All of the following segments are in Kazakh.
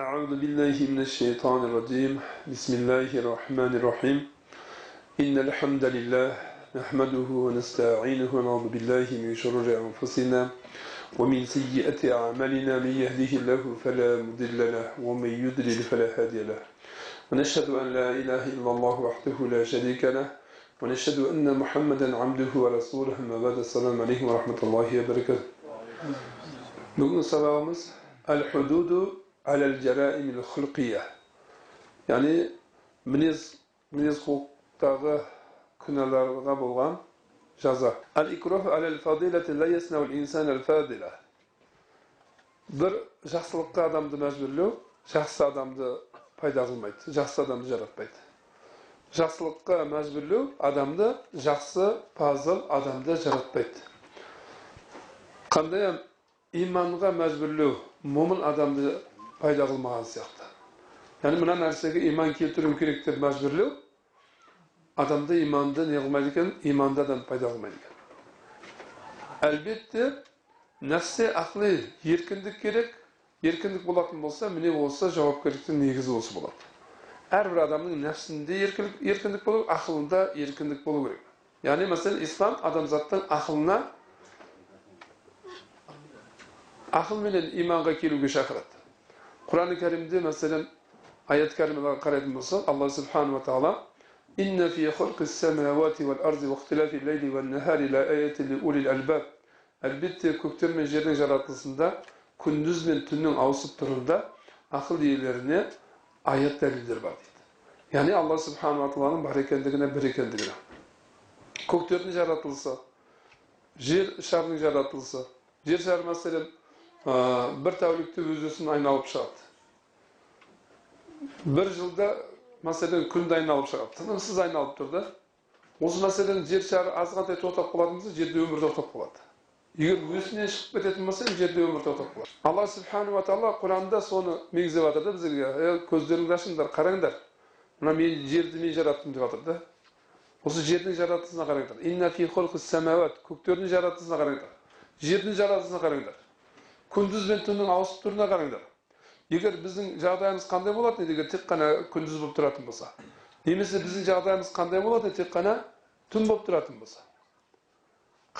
أعوذ بالله من الشيطان الرجيم. بسم الله الرحمن الرحيم. إن الحمد لله نحمده ونستعينه ونعوذ بالله من شرور أنفسنا ومن سيئات أعمالنا. من يهده الله فلا مضل له ومن يضلل فلا هادي له. ونشهد أن لا إله إلا الله وحده لا شريك له. ونشهد أن محمدا عبده ورسوله. أما بعد السلام عليكم ورحمة الله وبركاته. Bugün sabahımız El-Hududu alel-Ceraimil Hılkiye Yani minez, minez hukuktағы күнәларға болған жаза. Al-Ikruh alel-Fadilati la yasna'ul insan al-Fadila Бір жақсылыққа адамды мәжбүрлеу, жақсы адамды пайда қылмайды, жақсы адамды жаратпайды. Жақсылыққа мәжбүрлеу адамды жақсы, пазыл адамды жаратпайды. Қандай иманға мәжбүрлеу момын адамды пайда қылмаған сияқты. Яғни мына нәрсеге иман келтіру керек деп мәжбүрлеу адамды иманды не қылмайды екен иманды адам пайда қылмайды екен. Әлбетте нәфсе ақли еркіндік керек. Еркіндік болатын болса міне осы жауапкершіліктің негізі осы болады. Әрбір адамның нәпсінде еркіндік болу ақылында еркіндік болу керек. Яғни мәселен ислам адамзаттың ақылына ақыл менен иманға келуге шақырады. Kur'an-ı Kerim'de mesela ayet-i kerimeden karedim olsa Allah Subhanahu ve Teala İnne fi halqis semavati vel ardı ve ihtilafi leyli ve nehari la ayeti li ulil albab. Elbette kökten ve yerin yaratılısında gündüz ve tünün avsıp turunda akıl iyilerine ayet delildir var dedi. Yani Subhanahu ve Teala'nın yaratılsa, yer şarının yaratılsa, yer mesela бір тәулікте өз өсін айналып шығады. Бір жылда мәселен күнді айналып шығады. Тынымсыз айналып тұр да. Осы мәселен жер шары азғантай тоқтап қалатын болса жерде өмір тоқтап қалады. Егер өсінен шығып кететін болса жерде өмір тоқтап қалады. Алла субханала тағала құранда соны мегзеп жатыр да бізге. Көздеріңді ашыңдар қараңдар. Мына мен жерді мен жараттым деп жатыр да. Осы жердің жаратылысына қараңдар. Көктердің жаратылысына қараңдар. Жердің жаратылысына қараңдар күндіз бен түннің ауысып тұруына қараңдар егер біздің жағдайымыз қандай болатын еді егер тек қана күндіз болып тұратын болса немесе біздің жағдайымыз қандай болатын тек қана түн болып тұратын болса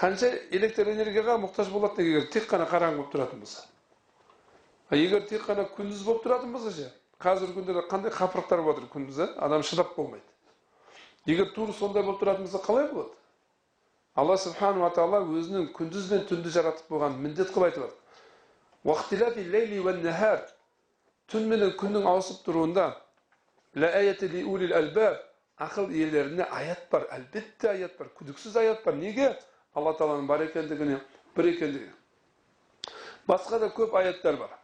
қанша электр энергияға мұқтаж болатын егер тек қана қараңғы болып тұратын болса егер тек қана күндіз болып тұратын болса ше қазіргі күндері қандай қапырықтар болып жатыр күндіз адам шыдап болмайды егер тура сондай болып тұратын болса қалай болады алла субханала тағала өзінің күндіз бен түнді жаратып қойған міндет қылып айтып жатыр түн менен күннің ауысып тұруында ақыл иелеріне аят бар әлбетте аят бар күдіксіз аят бар неге алла тағаланың бар екендігіне бір екендігіне басқа да көп аяттар бар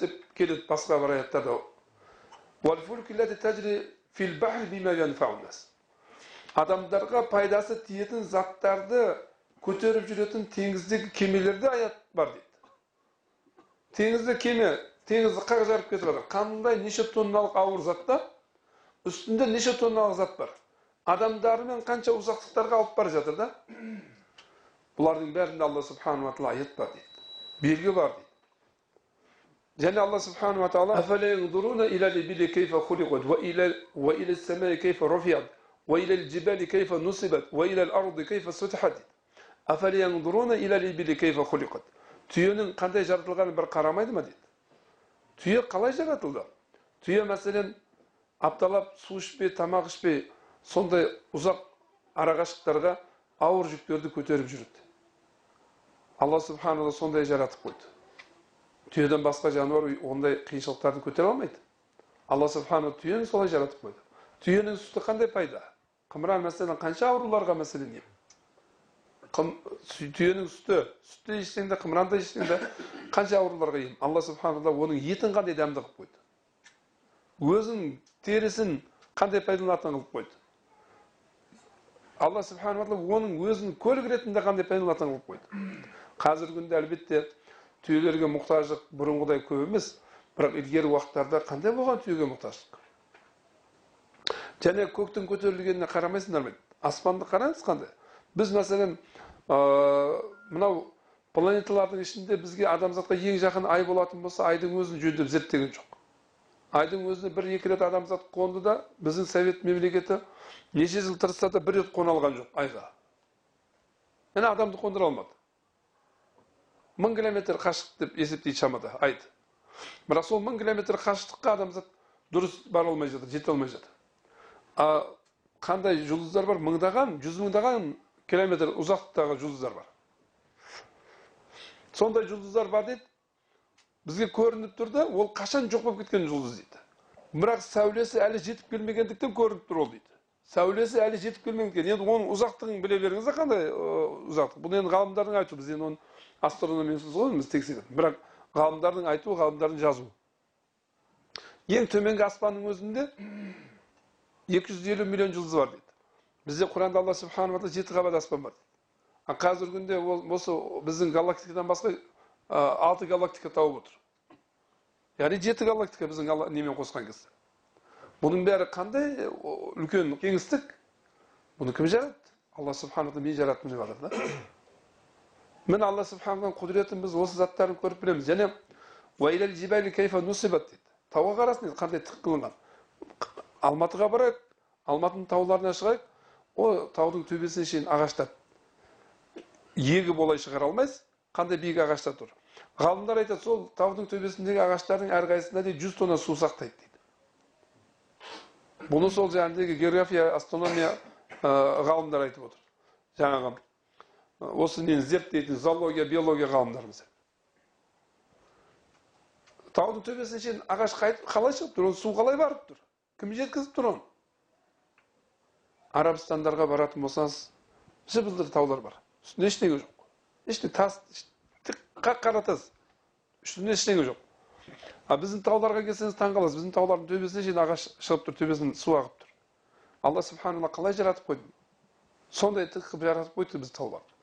деп келеді басқа бір аяттарда адамдарға пайдасы тиетін заттарды көтеріп жүретін теңіздегі кемелерде аят бар дейді теңізде кеме теңізді қақ жарып кетіп жатыр қандай неше тонналық ауыр зат та үстінде неше тонналық зат бар адамдарымен қанша ұзақтықтарға алып бара жатыр да бұлардың бәрінде алла субханала тағала аят бар дейді белгі бар дейді және алла субханала тағала түйенің қандай жаратылғанын бір қарамайды ма дейді. Түйе қалай жаратылды? Түйе мәселен апталап су ішпей тамақ ішпей сондай ұзақ арақашықтарға ауыр жүктерді көтеріп жүреді алла субханала сондай жаратып қойды. Түйеден басқа жануар ондай қиыншылықтарды көтере алмайды. Алла субханала түйені солай жаратып қойды. Түйенің сүті қандай пайда? Қымыран мәселен қанша ауруларға мәселен ем түйенің сүті сүтті ішсең де қымыранды ішсең де қанша ауруларға ем. Алла субхана тағала оның етін қандай дәмді қылып қойды? Өзінің терісін қандай пайдаланатын қылып қойды? Алла субхана тағала оның өзін көлік ретінде қандай пайдаланатын қылып қойды? Қазіргі күнде әлбетте түйелерге мұқтаждық бұрынғыдай көп емес бірақ ілгері уақыттарда қандай болған түйеге мұқтаждық? Және көктің көтерілгеніне қарамайсыңдар ма? Аспанды қараңыз қандай? Біз мәселен мынау планеталардың ішінде бізге адамзатқа ең жақын ай болатын болса айдың өзін жөндеп зерттеген жоқ. Айдың өзіне бір екі рет адамзат қонды да біздің совет мемлекеті неше жыл тырысса да бір рет қона алған жоқ айға. Міне адамды қондыра алмады. Мың километр қашықтық деп есептейді шамада айды бірақ сол мың километр қашықтыққа адамзат дұрыс бара алмай жатыр жете алмай жатыр. А қандай жұлдыздар бар? Мыңдаған жүз мыңдаған километр ұзақтықтағы жұлдыздар бар сондай жұлдыздар бар дейді бізге көрініп тұр да ол қашан жоқ болып кеткен жұлдыз дейді бірақ сәулесі әлі жетіп келмегендіктен көрініп тұр ол дейді сәулесі әлі жетіп келмеген енді оның ұзақтығын біле беріңіз да қандай ұзақтық бұл енді ғалымдардың айтуы біз енді оны астрономиясыз ғой біз тексереміз бірақ ғалымдардың айтуы ғалымдардың жазуы ең төменгі аспанның өзінде 250 миллион жұлдыз бар дейді бізде құранда алла субханала тағала жеті қабат аспан бар а қазіргі күнде ол осы біздің галактикадан басқа алты галактика тауып отыр яғни жеті галактика біздің немен қосқан кезде бұның бәрі қандай үлкен кеңістік бұны кім жаратты алла субхана мен жараттым деп жатыр да міне алла субхананың құдіретін біз осы заттарын көріп білеміз және дейді тауға қарасын дейді қандай тік қылынған алматыға барайық алматының тауларына шығайық о таудың төбесіне шейін ағаштар. Егіп олай шығара алмайсыз қандай биік ағаштар тұр. Ғалымдар айтады сол таудың төбесіндегі ағаштардың әрқайсысында дейді жүз тонна су сақтайды дейді. Бұны сол жаңағыдегі география астрономия ғалымдар айтып отыр. Жаңағы осы нені зерттейтін зоология биология ғалымдарымыз таудың төбесіне шейін ағаш қалай шығып тұр? Су қалай барып тұр? Кім жеткізіп тұр оны? Арабстандарға баратын болсаңыз жыбылдыр таулар бар үстінде ештеңе жоқ ештеңе тас қақ қара тас үстінде ештеңе жоқ а біздің тауларға келсеңіз таңқаласыз біздің таулардың төбесіне шейін ағаш шығып тұр төбесінен су ағып тұр алла субханалла қалай жаратып қойды сондай тік қылып жаратып қойды біз тауларды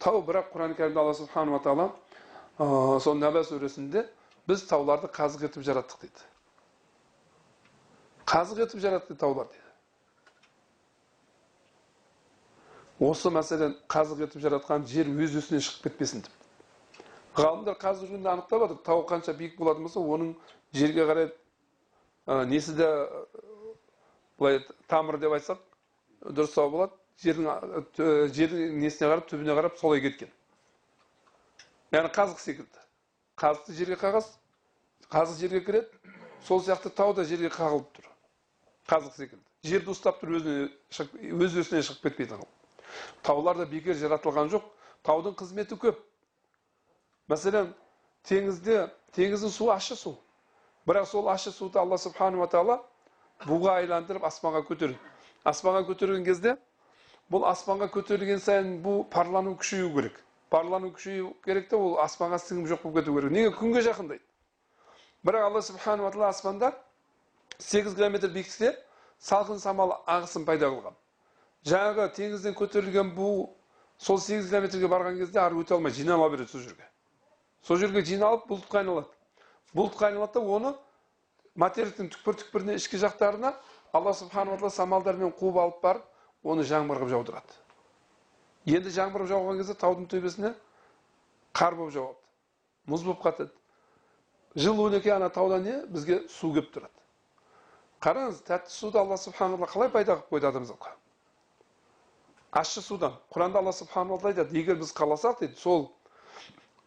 тау бірақ құран кәрімде алла субханала тағала сол наба сүресінде біз тауларды қазық етіп жараттық дейді қазық етіп жаратты таулар дейді осы мәселен қазық етіп жаратқан жер өз өсінен шығып кетпесін деп. Ғалымдар қазіргі күнде анықтап жатыр тау қанша биік болатын болса оның жерге қарай ә, несі де былай тамыр деп айтсақ дұрыстау болады. Жердің жердің несіне қарап түбіне қарап солай кеткен. Яғни қазық секілді. Қазықты жерге қағасыз қазық жерге кіреді. Сол сияқты тау да жерге қағылып тұр. Қазық секілді. Жерді ұстап тұр өзіне өз өсінен шығып кетпейтін таулар да бекер жаратылған жоқ. Таудың қызметі көп. Мәселен теңізде теңіздің суы ащы су. Бірақ сол ащы суды алла субханала тағала буға айландырып аспанға көтереді. Аспанға көтерген кезде бұл аспанға көтерілген сайын бұл парлану күшею керек. Парлану күшею керек та ол аспанға сіңіп жоқ болып кету керек. Неге? Күнге жақындайды. Бірақ алла субханала тағала аспанда сегіз километр биіктікте салқын самал ағысын пайда қылған. Жаңағы теңізден көтерілген бу сол сегіз километрге барған кезде ары өте алмай жинала береді сол жерге. Сол жерге жиналып бұлтқа айналады. Бұлтқа айналады да оны материктің түкпір түкпіріне ішкі жақтарына алла субханала тағала самалдармен қуып алып барып оны жаңбыр қылып жаудырады. Енді жаңбыр жауған кезде таудың төбесіне қар болып жауады мұз болып қатады. Жыл он екі ана тауда не? Бізге су келіп тұрады. Қараңыз тәтті суды алла субханала қалай пайда қылып қойды адамзатқа? Ащы судан. Құранда алла субханала айтады егер біз қаласақ дейді сол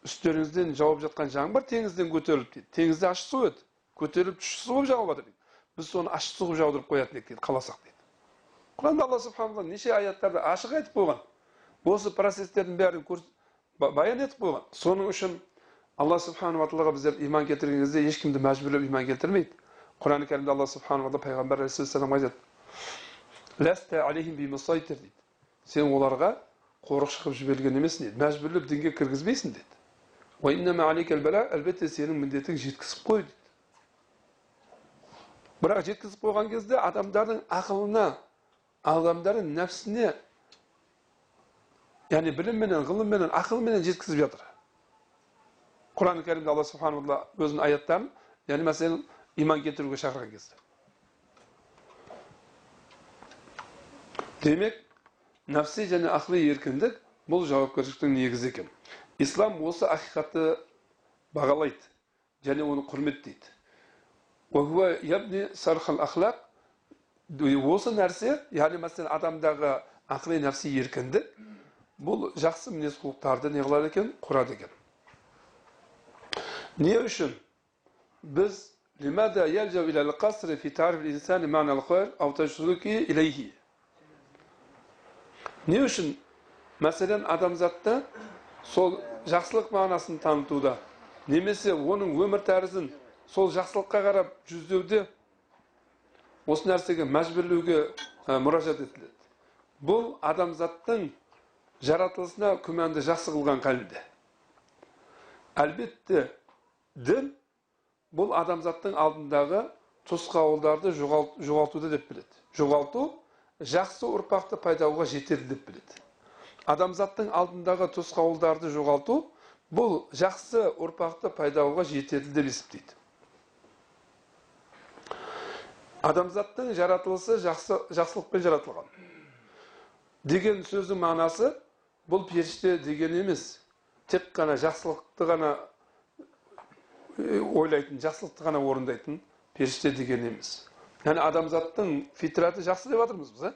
үстеріңізден жауып жатқан жаңбыр теңізден көтеріліп дейді. Теңізде ащы су еді. Көтеріліп тұщы су болып жауып жатыр дейді. Біз соны ащы су қылып жаудырып қоятын едік дейді қаласақ дейді құранда алла субханала неше аяттарда ашық айтып қойған осы процестердің бәрін баян етіп қойған соның үшін алла субханала тағалаға біздер иман келтірген кезде ешкімді мәжбүрлеп иман келтірмейді. Құран кәрімде алла субханала тағала пайғамбар айтады. Дейді. Сен оларға қорықшы қылып жіберген емессің дейді мәжбүрлеп дінге кіргізбейсің деді. Әлбетте сенің міндетің жеткізіп қой дейді бірақ жеткізіп қойған кезде адамдардың ақылына адамдардың нәпсісіне яғни білімменен ғылымменен ақылменен жеткізіп жатыр. Құран кәрімде алла субханала өзінің аяттарын яғни мәселен иман келтіруге шақырған кезде. Демек нәпси және ақли еркіндік бұл жауапкершіліктің негізі екен ислам осы ақиқатты бағалайды және оны құрметтейді осы нәрсе яғни мәселен адамдағы ақли нәпси еркіндік бұл жақсы мінез құлықтарды не қылады екен құрады екен не үшін біз не үшін мәселен адамзатты сол жақсылық мағынасын танытуда. Немесе оның өмір тәрізін сол жақсылыққа қарап жүздеуде осы нәрсеге мәжбүрлеуге мұражат етіледі. Бұл адамзаттың жаратылысына күмәнді жақсы қылған қалінде әлбетте дін бұл адамзаттың алдындағы тосқауылдарды жоғалтуды деп біледі. Жоғалту жақсы ұрпақты пайдалауға жетеді деп біледі. Адамзаттың алдындағы тосқауылдарды жоғалту бұл жақсы ұрпақты пайдалауға жетеді деп есептейді. Адамзаттың жаратылысы жақсы, жақсылықпен жаратылған. Деген сөздің мағынасы бұл періште деген емес. Тек қана жақсылықты ғана ойлайтын жақсылықты ғана орындайтын періште деген емес. Яғни адамзаттың фитраты жақсы деп жатырмыз біз ә?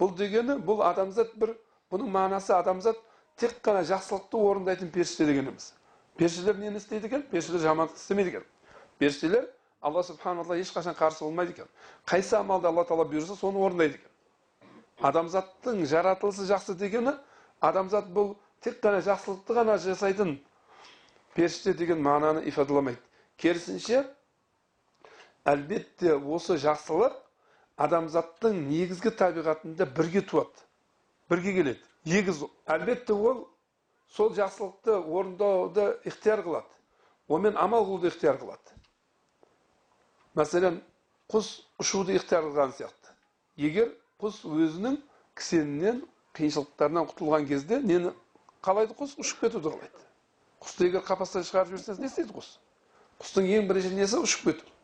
бұл дегені бұл адамзат бір бұның мағынасы адамзат тек қана жақсылықты орындайтын періште деген емес періштелер нені істейді екен? Періштелер жамандық істемейді екен. Періштелер алла субхана тағала ешқашан қарсы болмайды екен. Қайсы амалды алла тағала бұйырса соны орындайды екен. Адамзаттың жаратылысы жақсы дегені адамзат бұл тек қана жақсылықты ғана жасайтын періште деген мағынаны ифадаламайды керісінше әлбетте осы жақсылық адамзаттың негізгі табиғатында бірге туады бірге келеді. Егіз әлбетте ол сол жақсылықты орындауды ықтияр қылады. Онымен амал қылуды ықтияр қылады. Мәселен құс ұшуды ықтияр қылған сияқты. Егер құс өзінің кісенінен қиыншылықтарынан құтылған кезде нені қалайды құс? Ұшып кетуді қалайды. Құсты егер қапастан шығарып жіберсеңіз не істейді құс? Құстың ең бірінші несі? Ұшып кету.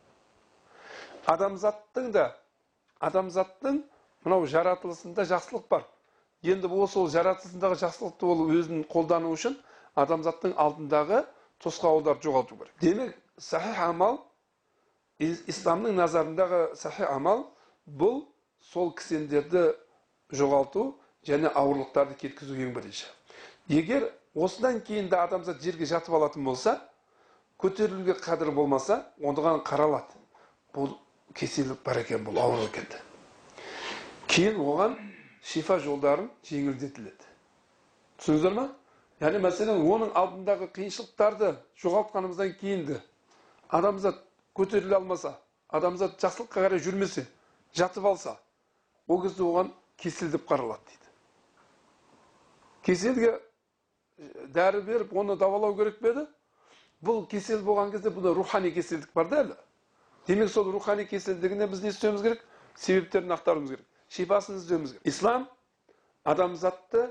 Адамзаттың да адамзаттың мынау жаратылысында жақсылық бар. Енді ол сол жаратылысындағы жақсылықты ол өзін қолдану үшін адамзаттың алдындағы тосқауылдарды жоғалту керек. Демек сахих амал исламның назарындағы сахи амал бұл сол кісендерді жоғалту және ауырлықтарды кеткізу ең бірінші. Егер осыдан кейін де адамзат жерге жатып алатын болса көтерілуге қадір болмаса оған қаралады. Бұл кеселдік бар екен бұл ауыр екен кейін оған шифа жолдарын жеңілдетіледі түсіндіңіздер ма яғни мәселен оның алдындағы қиыншылықтарды жоғалтқанымыздан кейін де адамзат көтеріле алмаса адамзат жақсылыққа қарай жүрмесе жатып алса ол кезде оған кесел деп қаралады дейді кеселге дәрі беріп оны давалау керек пе еді бұл кесел болған кезде бұнда рухани кеселдік бар да әлі демек сол рухани кеселдігіне біз не істеуіміз керек себептерін ақтаруымыз керек шипасын іздеуіміз керек ислам адамзатты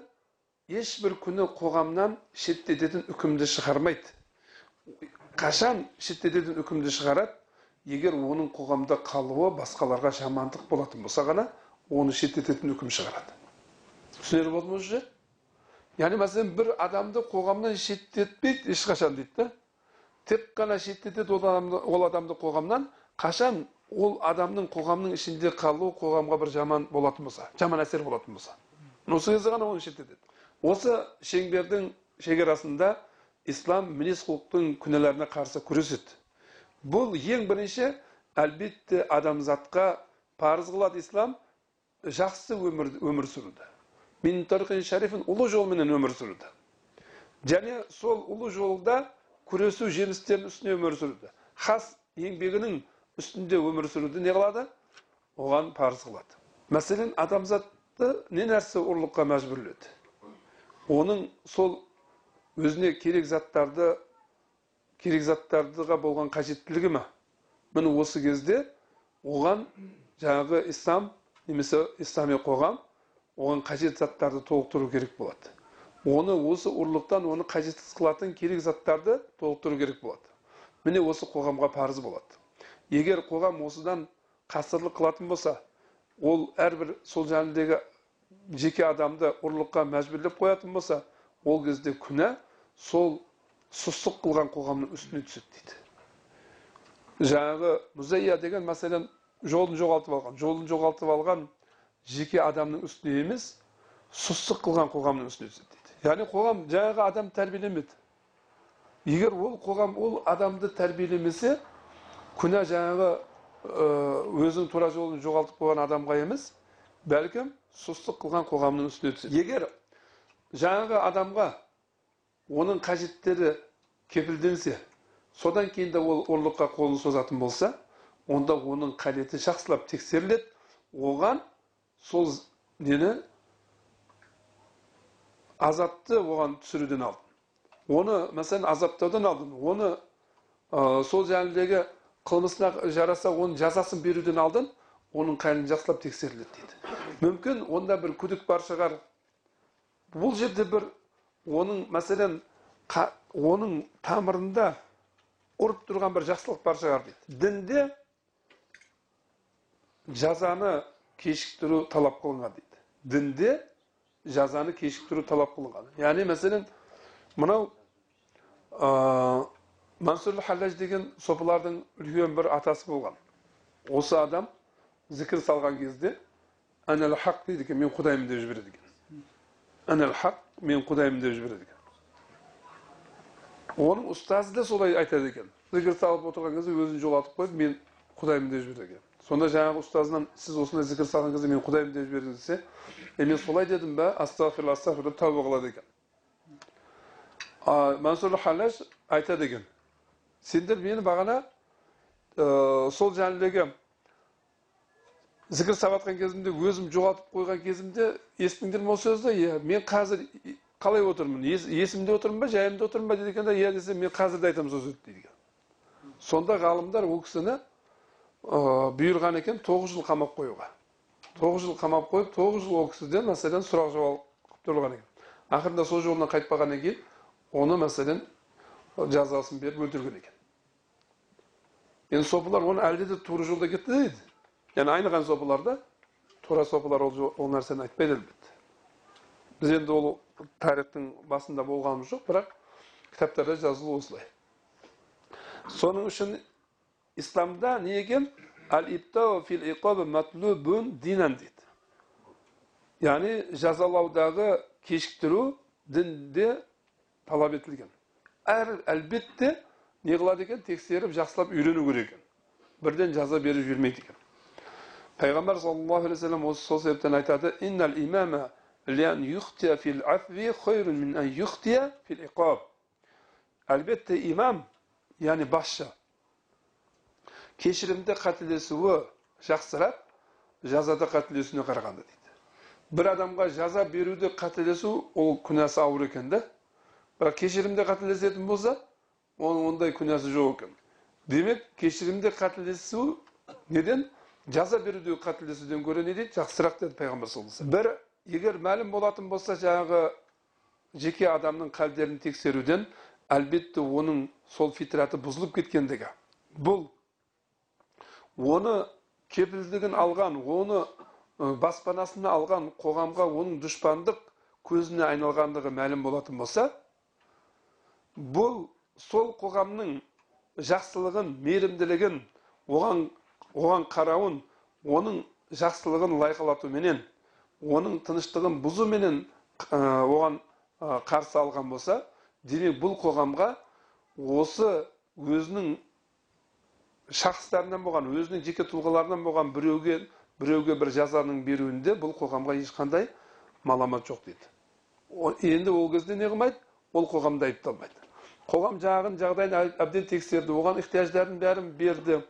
ешбір күні қоғамнан шеттететін үкімді шығармайды қашан шеттететін үкімді шығарады егер оның қоғамда қалуы басқаларға жамандық болатын болса ғана оны шеттететін үкім шығарады түсінер болды ма уже яғни мәселен бір адамды қоғамнан шеттетпейді ешқашан дейді да тек қана шеттетеді ол адамды, ол адамды қоғамнан қашан ол адамның қоғамның ішінде қалуы қоғамға бір жаман болатын болса жаман әсер болатын болса? Осы кезде ғана оны шеттетеді осы шеңбердің шекарасында ислам мінез құлықтың күнәларына қарсы күреседі. Бұл ең бірінші әлбетте адамзатқа парыз қылады ислам жақсы өмір, өмір сүруді шарифін ұлы жолменен өмір сүруді және сол ұлы жолда күресу жемістерінің үстіне өмір сүруді хас еңбегінің үстінде өмір сүруді не қылады оған парыз қылады мәселен адамзатты не нәрсе ұрлыққа мәжбүрледі оның сол өзіне керек заттарды керек заттардыға болған қажеттілігі ма міне осы кезде оған жаңағы ислам немесе ислами қоғам оған қажет заттарды толықтыру керек болады оны осы ұрлықтан оны қажетсіз қылатын керек заттарды толықтыру керек болады міне осы қоғамға парыз болады егер қоғам осыдан қасырлық қылатын болса ол әрбір сол жөніндегі жеке адамды ұрлыққа мәжбүрлеп қоятын болса ол кезде күнә сол сұстық қылған қоғамның үстіне түседі дейді. Жаңағы музайя деген мәселен жолын жоғалтып алған. Жолын жоғалтып алған жеке адамның үстіне емес сұстық қылған қоғамның үстіне түседі дейді. Яғни қоғам жаңағы адам тәрбиелемеді. Егер ол қоғам ол адамды тәрбиелемесе күнә жаңағы өзінің тура жолын жоғалтып қойған адамға емес бәлкім сұстық қылған қоғамның үстіне түседі. Егер жаңағы адамға оның қажеттері кепілденсе содан кейін де ол ұрлыққа қолын созатын болса онда оның қажеті жақсылап тексеріледі. Оған сол нені азапты оған түсіруден алдын оны мәселен азаптаудан алдын оны ә, сол жөніндегі қылмысына жараса оның жазасын беруден алдын оның халін жақсылап тексеріледі дейді. Мүмкін онда бір күдік бар шығар. Бұл жерде бір оның мәселен оның тамырында ұрып тұрған бір жақсылық бар шығар дейді. Дінде жазаны кешіктіру талап қылынған дейді. Дінде жазаны кешіктіру талап қылынған. Яғни мәселен мынау мансұр халлаж деген сопылардың үлкен бір атасы болған. Осы адам зікір салған кезде әнәл хақ дейді екен мен құдаймын деп жібереді екен. Әнәл хақ мен құдаймын деп жібереді екен. Оның ұстазы да солай айтады екен. Зікір салып отырған кезде өзін жоғалтып қойып мен құдаймын деп жібереді екен. Сонда жаңағы ұстазынан сіз осындай зікір салған кезде мен құдаймын деп жібердіңіз десе е мен солай дедім ба? Астағфирулла деп тәуба қылады екен мансұр халаш айтады екен сендер мені бағана ә, сол жөніндегі зікір салып жатқан кезімде өзім жоғалтып қойған кезімде естідіңдер ме осы сөзді иә мен қазір қалай отырмын есімде отырмын ба жайымда отырмын ба дейді екен да иә десе мен қазір де айтамын сол сөзді дейді сонда ғалымдар ол кісіні бұйырған екен тоғыз жыл қамап қоюға тоғыз жыл қамап қойып тоғыз жыл ол кісіден мәселен сұрақ жауап қылып екен ақырында сол жолынан қайтпағаннан кейін оны мәселен жазасын беріп өлтірген екен оны әлде де тура жолда кетті дейді яғни айныған сопыларда тура сопылар ол, ол нәрсені айтпайды әлбетте біз енді ол тарихтың басында болғанымыз жоқ бірақ кітаптарда жазылу осылай соның үшін исламда не екен әл фил матлубун динан дейді яғни жазалаудағы кешіктіру дінде талап етілген әр әлбетте не қылады екен тексеріп жақсылап үйрену керек екен. Бірден жаза беріп жібермейді екен. Пайғамбар саллаллаху алейхи вассалам осы сол себептен айтады иннал имама әлбетте имам яғни басшы кешірімде қателесуі жақсырақ жазада қателесуіне қарағанда дейді. Бір адамға жаза беруде қателесу ол күнәсі ауыр екен да бірақ кешірімде қателесетін болса ондай күнәсі жоқ екен демек кешірімде қателесу неден жаза берудегі қателесуден гөрі не дейді жақсырақ деді пайғамбар саллаллаху бір егер мәлім болатын болса жаңағы жеке адамның қалдерін тексеруден әлбетте оның сол фитраты бұзылып кеткендігі бұл оны кепілдігін алған оны баспанасына алған қоғамға оның дұшпандық көзіне айналғандығы мәлім болатын болса бұл сол қоғамның жақсылығын мейірімділігін оған оған қарауын оның жақсылығын лайқалатуменен оның тыныштығын бұзуменен оған қарсы алған болса демек бұл қоғамға осы өзінің шахыстарынан болған өзінің жеке тұлғаларынан болған біреуге біреуге бір жазаның беруінде бұл қоғамға ешқандай маламат жоқ дейді. Енді ол кезде не қылмайды? Ол қоғамды айыпталмайды. Қоғам жағын жағдайын әбден тексерді. Оған ихтияждардың бәрін берді.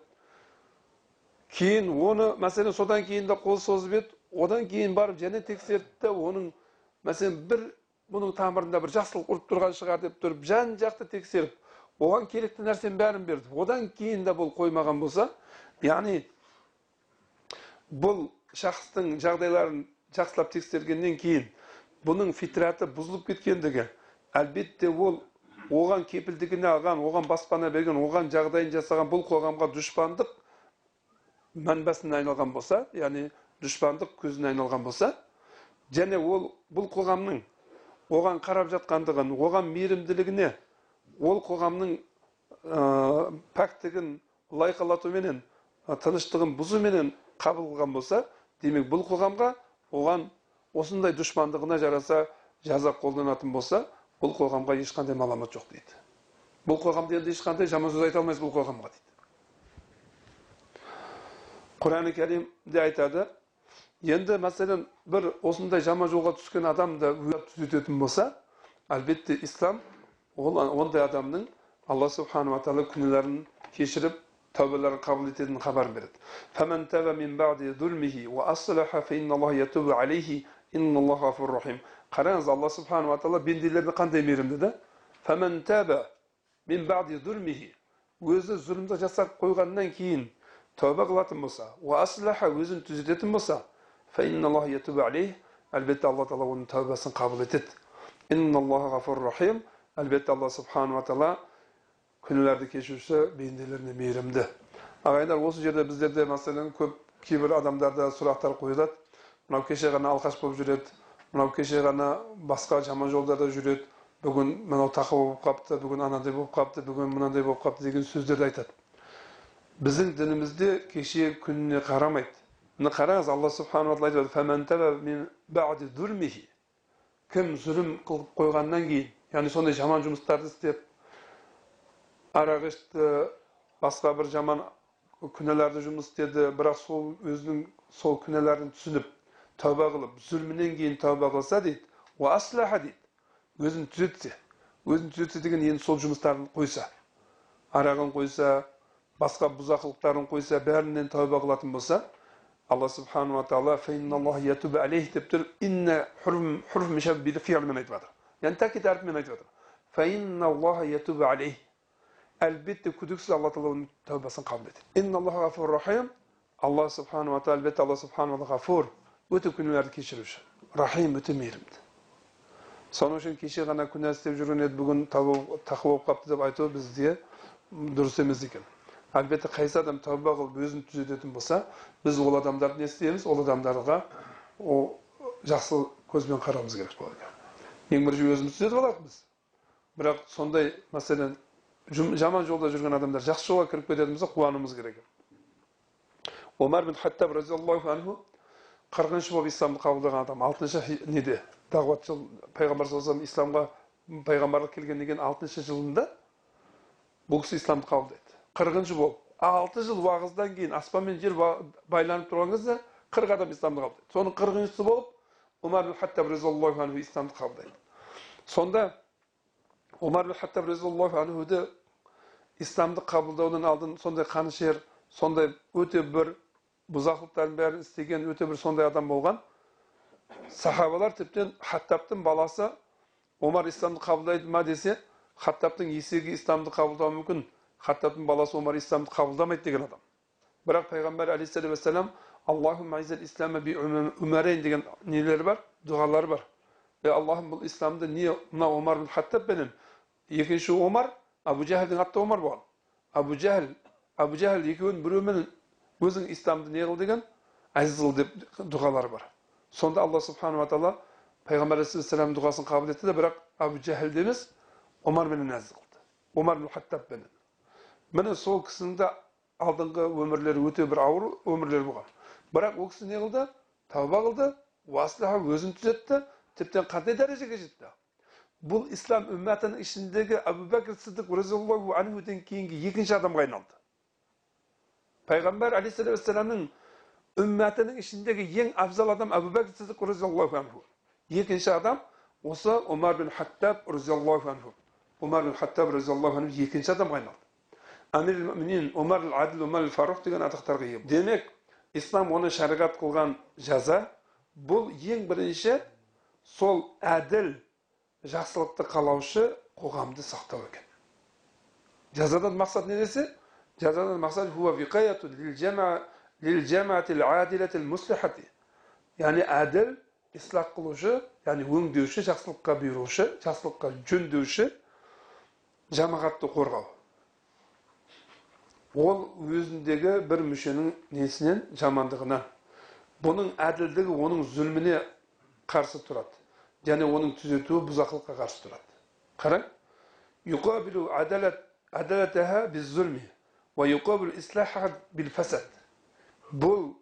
Кейін оны мәселен содан кейін де қол созып еді. Одан кейін барып және тексерді оның мәселен бір бұның тамырында бір жақсылық ұрып тұрған шығар деп тұрып жан жақты тексеріп оған керекті нәрсенің бәрін берді. Одан кейін де бұл қоймаған болса яғни бұл шахстың жағдайларын жақсылап тексергеннен кейін бұның фитраты бұзылып кеткендігі әлбетте ол оған кепілдігіне алған оған баспана берген оған жағдайын жасаған бұл қоғамға дұшпандық мәнбәсіне айналған болса яғни дұшпандық көзіне айналған болса және ол бұл қоғамның оған қарап жатқандығын оған мейірімділігіне ол қоғамның ә, пәктігін лайқалатуменен тыныштығын бұзуменен қабыл қылған болса демек бұл қоғамға оған осындай дұшпандығына жараса жаза қолданатын болса бұл қоғамға ешқандай маламат жоқ дейді. Бұл қоғамда енді ешқандай жаман сөз айта алмайсыз бұл қоғамға дейді. Құран кәрімде айтады енді мәселен бір осындай жаман жолға түскен адам да түзететін болса әлбетте ислам ол ондай адамның алла субханала тағала күнәларын кешіріп тәубаларын қабыл ететінін хабарын береді. Қараңыз алла субханала тағала пенделеріне қандай мейірімді да өзі зұлымдық жасап қойғаннан кейін тәуба қылатын болса өзін түзететін болса әлбетте алла тағала оның тәубасын қабыл етеді әлбетте алла субханала тағала күнәларды кешуші бенделеріне мейірімді ағайындар осы жерде біздерде мәселен көп кейбір адамдарда сұрақтар қойылады мынау кеше ғана алқаш болып жүреді мынау кеше ғана басқа жаман жолдарда жүреді бүгін мынау тақуа болып қалыпты бүгін анандай болып қалыпты бүгін мынандай болып қалыпты деген сөздерді айтады біздің дінімізде кеше күніне қарамайды мына қараңыз алла субханала тағала айтады кім зұлім қылып қойғаннан кейін яғни сондай жаман жұмыстарды істеп арақ ішті басқа бір жаман күнәларды жұмыс істеді бірақ сол өзінің сол күнәларын түсініп тәуба қылып зұлмінен кейін тәуба қылса дейді дейді өзін түзетсе өзін түзетсе деген енді сол жұмыстарын қойса арағын қойса басқа бұзақылықтарын қойса бәрінен тәуба қылатын болса алла субханала тағала деп тұрып инна айтып жатыр. Яғни тәкит әріпімен айтып жатыр. Әлбетте күдіксіз алла тағала оның тәубасын қабыл етеді. Алла субханала тағала әлбетте алла субханала ғафур. Өте күнәларды кешіруші рахим өте мейірімді. Соның үшін кеше ғана күнә істеп жүрген еді. Бүгін тақуа болып қалыпты деп айту бізде дұрыс емес екен. Әлбетте қайсы адам тәуба қылып өзін түзететін болса біз ол адамдарды не істейміз? Ол адамдарға ол жақсы көзбен қарауымыз керек болады. Ең бірінші өзімізді түзетіп алатынбыз бірақ сондай мәселен жаман жолда жүрген адамдар жақсы жолға кіріп кететін болса қуануымыз керек. Омар бин хаттаб разиаллаху анху қырқыншы болып исламды қабылдаған адам алтыншы неде? Дағуат жыл пайғамбар саллаллаху исламға пайғамбарлық келгеннен кейін алтыншы жылында бұл кісі исламды қабылдайды. қырқыншы болып. алты жыл уағыздан кейін аспан мен жер байланып тұрған кезде қырық адам исламды қабылдайды. соның қырқыншысы болып бин хаттаб разиаллаху анху исламды қабылдайды. сонда бин хаттаб разиаллаху анхуды исламды қабылдаудың алдын сондай қанішер сондай өте бір бұзақылықтардың бәрін істеген өте бір сондай адам болған сахабалар тіптен хаттаптың баласы омар исламды қабылдайды ма десе хаттаптың есегі исламды қабылдауы мүмкін хаттаптың баласы омар исламды қабылдамайды деген адам бірақ пайғамбар алейхисалам деген нелері бар дұғалары бар аллахым бұл исламды не мына омар хаттабпенен екінші омар абу жәһілдің атты омар болған абу жәһіл абу жәһіл екеуін біреумен өзің исламды не қыл деген? Әзіз қыл деп дұғалары бар. Сонда алла субханала тағала пайғамбар алейхисалам дұғасын қабыл етті де бірақ абу жәһілді емес омарменен әзіз қылды. Омар бин хаттабпенен міне сол кісінің де алдыңғы өмірлері өте бір ауыр өмірлер болған. Бірақ ол кісі не қылды? Тәуба қылды өзін түзетті тіптен қандай дәрежеге жетті? Бұл ислам үмметінің ішіндегі әбу бәкір сыдық разиаллаху анхуден кейінгі екінші адамға айналды. Пайғамбар алейхисалам вассаламның үмметінің ішіндегі ең абзал адам әбу бәкір сыдық разиаллаху анху екінші адам осы омар бин хаттаб разиаллаху анху омар бин хаттаб разиаллаху анху екінші адамға айналды әмир мүминин омар аділ омар фарух деген атақтарға ие демек ислам оны шариғат қылған жаза бұл ең бірінші сол әділ жақсылықты қалаушы қоғамды сақтау екен жазадан мақсат не десе жазадан мақсат яғни әділ ислах қылушы яғни өңдеуші жақсылыққа бұйырушы жақсылыққа жөндеуші жамағатты қорғау ол өзіндегі бір мүшенің несінен жамандығынан бұның әділдігі оның зүлміне қарсы тұрады және оның түзетуі бұзақылыққа қарсы тұрады қараң ислаха бил фасад бұл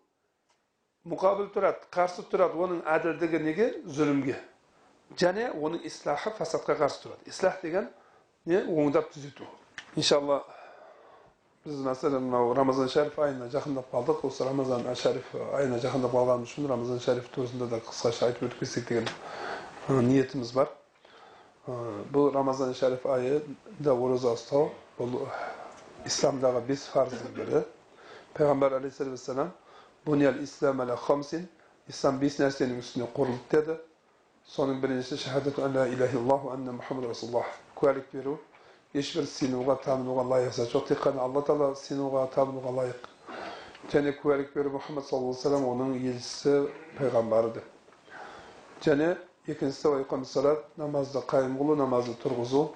мұқабыл тұрады қарсы тұрады оның әділдігі неге зұлімге және оның ислахы фасадқа қарсы тұрады ислах деген не оңдап түзету иншалла біз мәселен мынау рамазан шәріп айына жақындап қалдық осы рамазан шәріп айына жақындап қалғанымыз үшін рамазан шәріп турасында да қысқаша айтып өтіп кетсек деген ниетіміз бар бұл рамазан шәріп айында ораза ұстау бұл аля хамсин ислам бес нәрсенің үстіне құрылды деді соның біріншісі шахадату ан ла иляха иллаллаху анна мұхаммад расулаллах куәлік беру ешбір сенуға тануға лайық зат жоқ тек қана алла тағала сенуға табынуға лайық және куәлік беру мұхаммад саллаллаху алейхи вассалам оның елшісі деп және екіншісі салат намазды қайым қылу намазды тұрғызу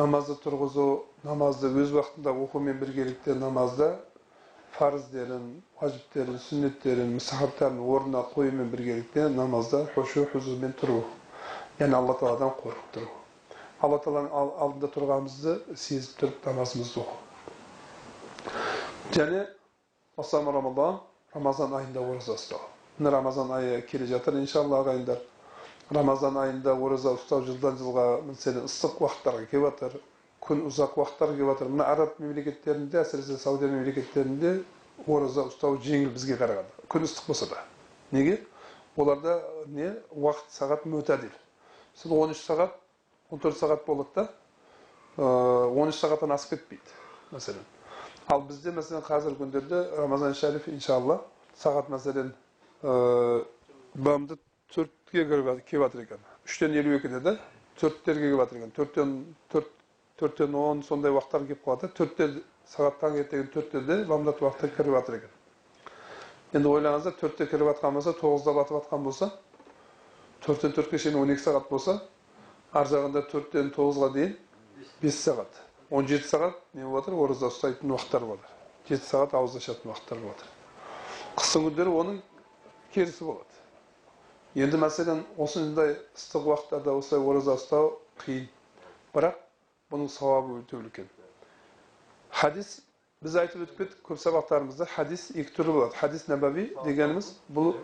намазды тұрғызу намазды өз уақытында оқумен біргелікте намазда фарыздерін уажіптерін сүннеттерін мұсахабтарын орнына қоюмен біргелікте намазда хушу хузурмен тұру яғни алла тағаладан қорқып тұру алла тағаланың алдында тұрғанымызды сезіп тұрып намазымызды оқу және рамазан айында ораза ұстау рамазан айы келе жатыр иншалла ағайындар рамазан айында ораза ұстау жылдан жылға мәселен ыстық уақыттарға келіп жатыр күн ұзақ уақыттар келіп жатыр мына араб мемлекеттерінде әсіресе саудия мемлекеттерінде ораза ұстау жеңіл бізге қарағанда күн ыстық болса да неге оларда не уақыт сағат мөтәдил сіз он үш сағат 14 сағат болады да 13 сағаттан асып кетпейді мәселен ал бізде мәселен қазіргі күндерде рамазан шәриф иншалла сағат мәселен бамды төртке келіп жатыр екен үштен елу екіде да төрттерге келіп жатыр екен төрттен төрт төрттен он сондай уақыттар келіп қалады төртте сағат таңертең төрттеде бамдат уақытта кіріп жатыр екен енді ойлаңыздар төртте кіріп жатқан болса тоғызда батып жатқан болса төрттен төртке шейін он екі сағат болса ар жағында төрттен тоғызға дейін бес сағат он жеті сағат не болып жатыр ораза ұстайтын уақыттар болып жатыр жеті сағат ауыз ашатын уақыттар болып жатыр қыстың күндері оның керісі болады енді мәселен осындай ыстық уақыттарда осылай ораза ұстау қиын. Бірақ бұның сауабы өте үлкен. Хадис біз айтып өтіп кеттік көп сабақтарымызда хадис екі түрлі болады. Хадис нәбави дегеніміз бұл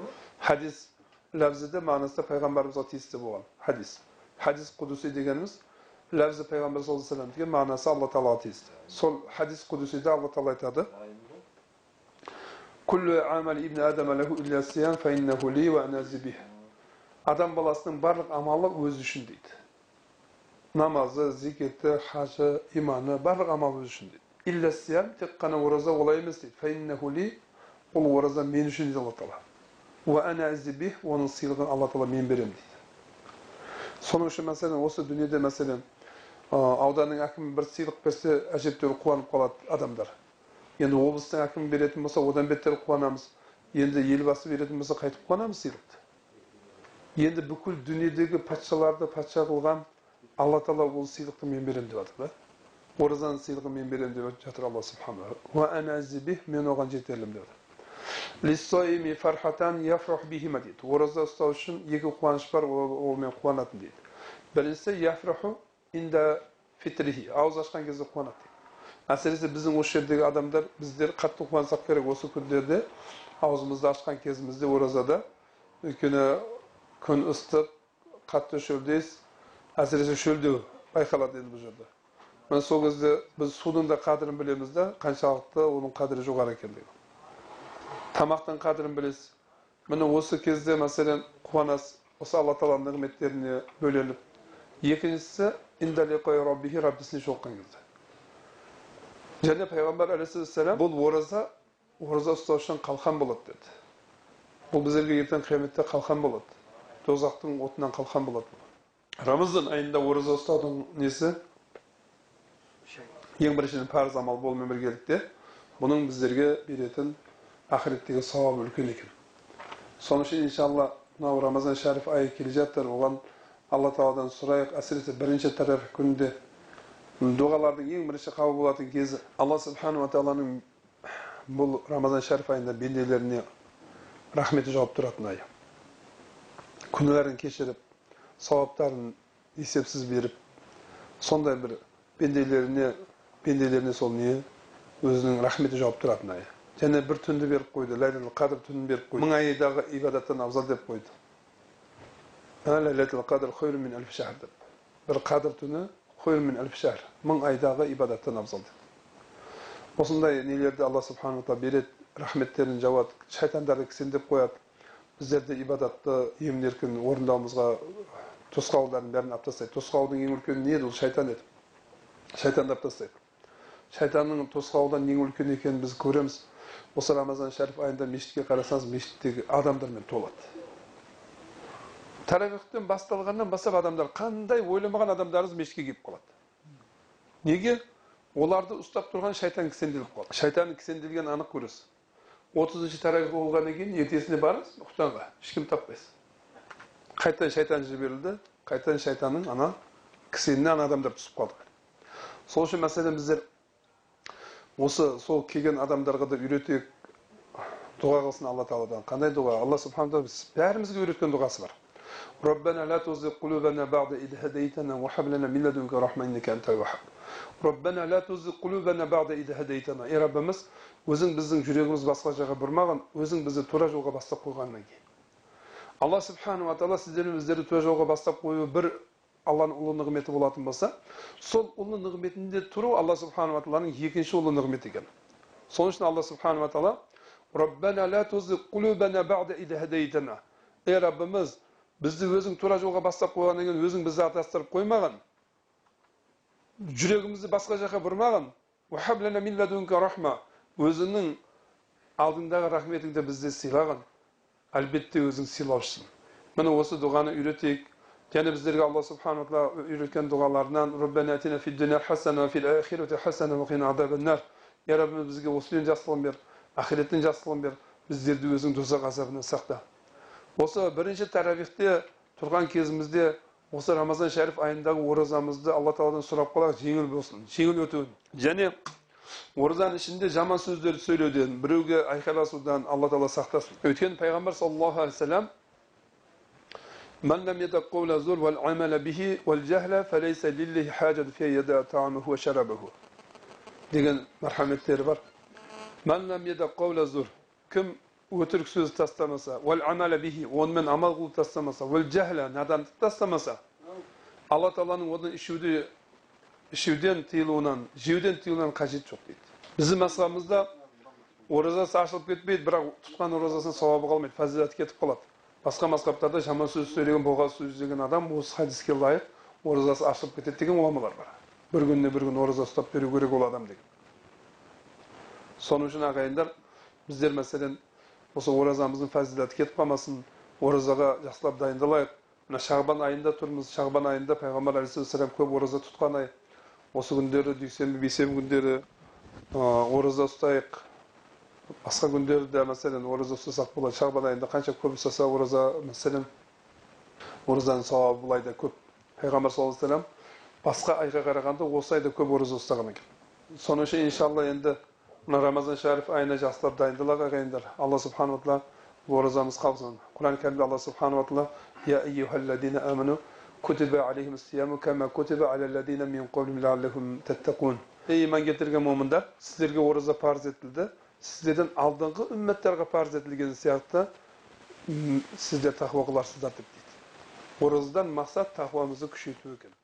хадис ләфзіде мағынасында пайғамбарымызға тиісті болған хадис. Хадис құдуси дегеніміз ләфзі пайғамбар саллаллаху алейhi деген мағынасы алла тағалаға тиісті. Сол хадис құдусиде алла тағала айтады. Адам баласының барлық амалы өзі үшін дейді намазы зекеті хажы иманы барлық амал өзі үшін дейді илласиян тек қана ораза олай емес дейді ол ораза мен үшін дейді алла тағала оның сыйлығын алла тағала мен беремін дейді соның үшін мәселен осы дүниеде мәселен ауданның әкімі бір сыйлық берсе әжептәуір қуанып қалады адамдар енді облыстың әкімі беретін болса одан бетер қуанамыз енді елбасы беретін болса қайтып қуанамыз сыйлықты енді бүкіл дүниедегі патшаларды патша қылған алла тағала ол сыйлықты мен беремін деп жатыр да. Оразаның сыйлығын мен беремін деп жатыр алла субхана мен оған жетерлім деп жатыр. Ораза ұстау үшін екі қуаныш бар олмен қуанатын дейді. Біріншісі яфраху инда фитрихи ауыз ашқан кезде қуанады дейді. Әсіресе біздің осы жердегі адамдар біздер қатты қуансақ керек осы күндерде. Аузымызды ашқан кезімізде оразада өйткені күн ыстық қатты шөлдес әсіресе шөлдеу байқалады енді бұл жерде міне сол кезде біз судың да қадірін білеміз да қаншалықты оның қадірі жоғары екендігін тамақтың қадірін білесіз міне осы кезде мәселен қуанасыз осы алла тағаланың нығметтеріне бөленіп екіншісі раббихи раббісіне жолыққан кезде және пайғамбар алейхисалам бұл ораза ораза ұстау үшін қалқан болады деді бұл біздерге ертең қияметте қалқан болады тозақтың отынан қалқан болады рамазан айында ораза ұстаудың несі? Ең біріншіден парыз амал болумен біргелікте бұның біздерге беретін ақыреттегі сауабы үлкен екен. Соның үшін иншалла мынау рамазан шәріп айы келе жатыр. Оған алла тағаладан сұрайық. Әсіресе бірінші тарaf күнінде дұғалардың ең бірінші қабыл болатын кезі алла субханала тағаланың бұл рамазан шәріп айында бенделеріне рахметі жауып тұратын ай күнәларын кешіріп сауаптарын есепсіз беріп сондай бір пенделеріне пенделеріне сол не? Өзінің рахметі жауап тұратын ай. Және бір түнді беріп қойды ләйләтул қадір түнін беріп қойды. Мың айдағы ибадаттан абзал деп қойды. Деп. Бір қадір түні мың айдағы ибадаттан абзал деп. Осындай нелерді алла субханала тағала береді рахметтерін жауады шайтандарды кісендеп қояды. Біздерді ибадатты емін еркін орындауымызға тосқауылдардың бәрін алып тастайды. Тосқауылдың ең үлкені не еді? Ол шайтан еді. Шайтанды алып тастайды. Шайтанның тосқауылдан ең үлкен екенін біз көреміз. Осы рамазан шәріп айында мешітке қарасаңыз мешіттегі адамдармен толады. Таравихтен басталғаннан бастап адамдар қандай ойламаған адамдарымыз мешітке келіп қалады? Неге? Оларды ұстап тұрған шайтан кісенделіп қалды шайтан кісенделгенін анық көресіз отызыншы таравих болғаннан кейін ертесіне барасыз құтанға ешкім таппайсыз қайтадан шайтан жіберілді қайтадан шайтанның ана кісеніне ана адамдар түсіп қалды сол үшін мәселен біздер осы сол келген адамдарға да үйретейік дұға қылсын алла тағаладан қандай дұға алла субхан тағала бәрімізге үйреткен дұғасы бар ربنا لا تزغ قلوبنا بعد إذ هديتنا وهب لنا من لدنك رحمة إنك أنت الوهاب Раббана ла тузи кулубана бағда idh хадайтана ей өзің біздің жүрегіміз басқа жаққа бұрмаған, өзің бізді тура жолға бастап қойғаннан кейін. Алла субханала тағала сіздерді өздері тура жолға бастап қою бір Алланың ұлы нығметі болатын болса, сол ұлы нығметінде тұру Алла субханала тағаланың екінші ұлы нығметі екен. Сол үшін Алла субханала тағала Раббана ла тузи кулубана бағда ида хадайтана. Ей Раббымыз, бізді өзің тура жолға бастап қойғаннан кейін өзің бізді адастырып қоймаған жүрегімізді басқа жаққа бұрмаған өзіңнің алдыңдағы рахметіңді бізде сыйлаған әлбетте өзің сыйлаушысың. Міне осы дұғаны үйретейік. Және біздерге алла субхана тағала үйреткен дұғаларынан я раббым бізге осы дүниеден жақсылығын бер ақиреттен жақсылығын бер біздерді өзің тозақ азабынан сақта осы бірінші таравихте тұрған кезімізде осы рамазан шәріп айындағы оразамызды алла тағаладан сұрап қалайық жеңіл болсын жеңіл өтуін және оразаның ішінде жаман сөздерді сөйлеуден біреуге айқайласудан алла тағала сақтасын өйткені пайғамбар саллаллаху алейхи деген мархаметтері бар кім өтірік сөз тастамаса онымен амал қылып тастамаса уәл жахля надандық тастамаса алла тағаланың оны ішуді ішуден тыйылуынан жеуден тыйылуынан қажеті жоқ дейді біздің мазхабымызда оразасы ашылып кетпейді бірақ тұтқан оразасының сауабы қалмайды фазилаты кетіп қалады басқа мазхабтарда жаман сөз сөйлеген боға сөз деген адам осы хадиске лайық оразасы ашылып кетеді деген ғұламалар бар бір күніне бір күн ораза ұстап беру керек ол адам деген соның үшін ағайындар біздер мәселен осы оразамыздың фазилаты кетіп қалмасын оразаға жақсылап дайындалайық мына шағбан айында тұрмыз шағбан айында пайғамбар алейхисалам көп ораза тұтқан ай осы күндері дүйсенбі бейсенбі күндері ораза ұстайық басқа күндерде мәселен ораза ұстасақ болады шағбан айында қанша көп ұстаса ораза мәселен оразаның сауабы бұл айда көп пайғамбар саллаллаху алейхи басқа айға қарағанда осы айда көп ораза ұстаған екен соның үшін иншалла енді мына рамазан шәріп айына жақсылап дайындалайық ағайындар алла субханала тағала оразамыз қабылсын құран кәрімде алла субханала тағала я кутиба кама кутиба мин ей иман келтірген момындар сіздерге ораза парыз етілді сіздерден алдыңғы үмметтарға парыз етілген сияқты сіздер тақуа қыларсыздар деп дейді оразадан мақсат тақуамызды күшейту екен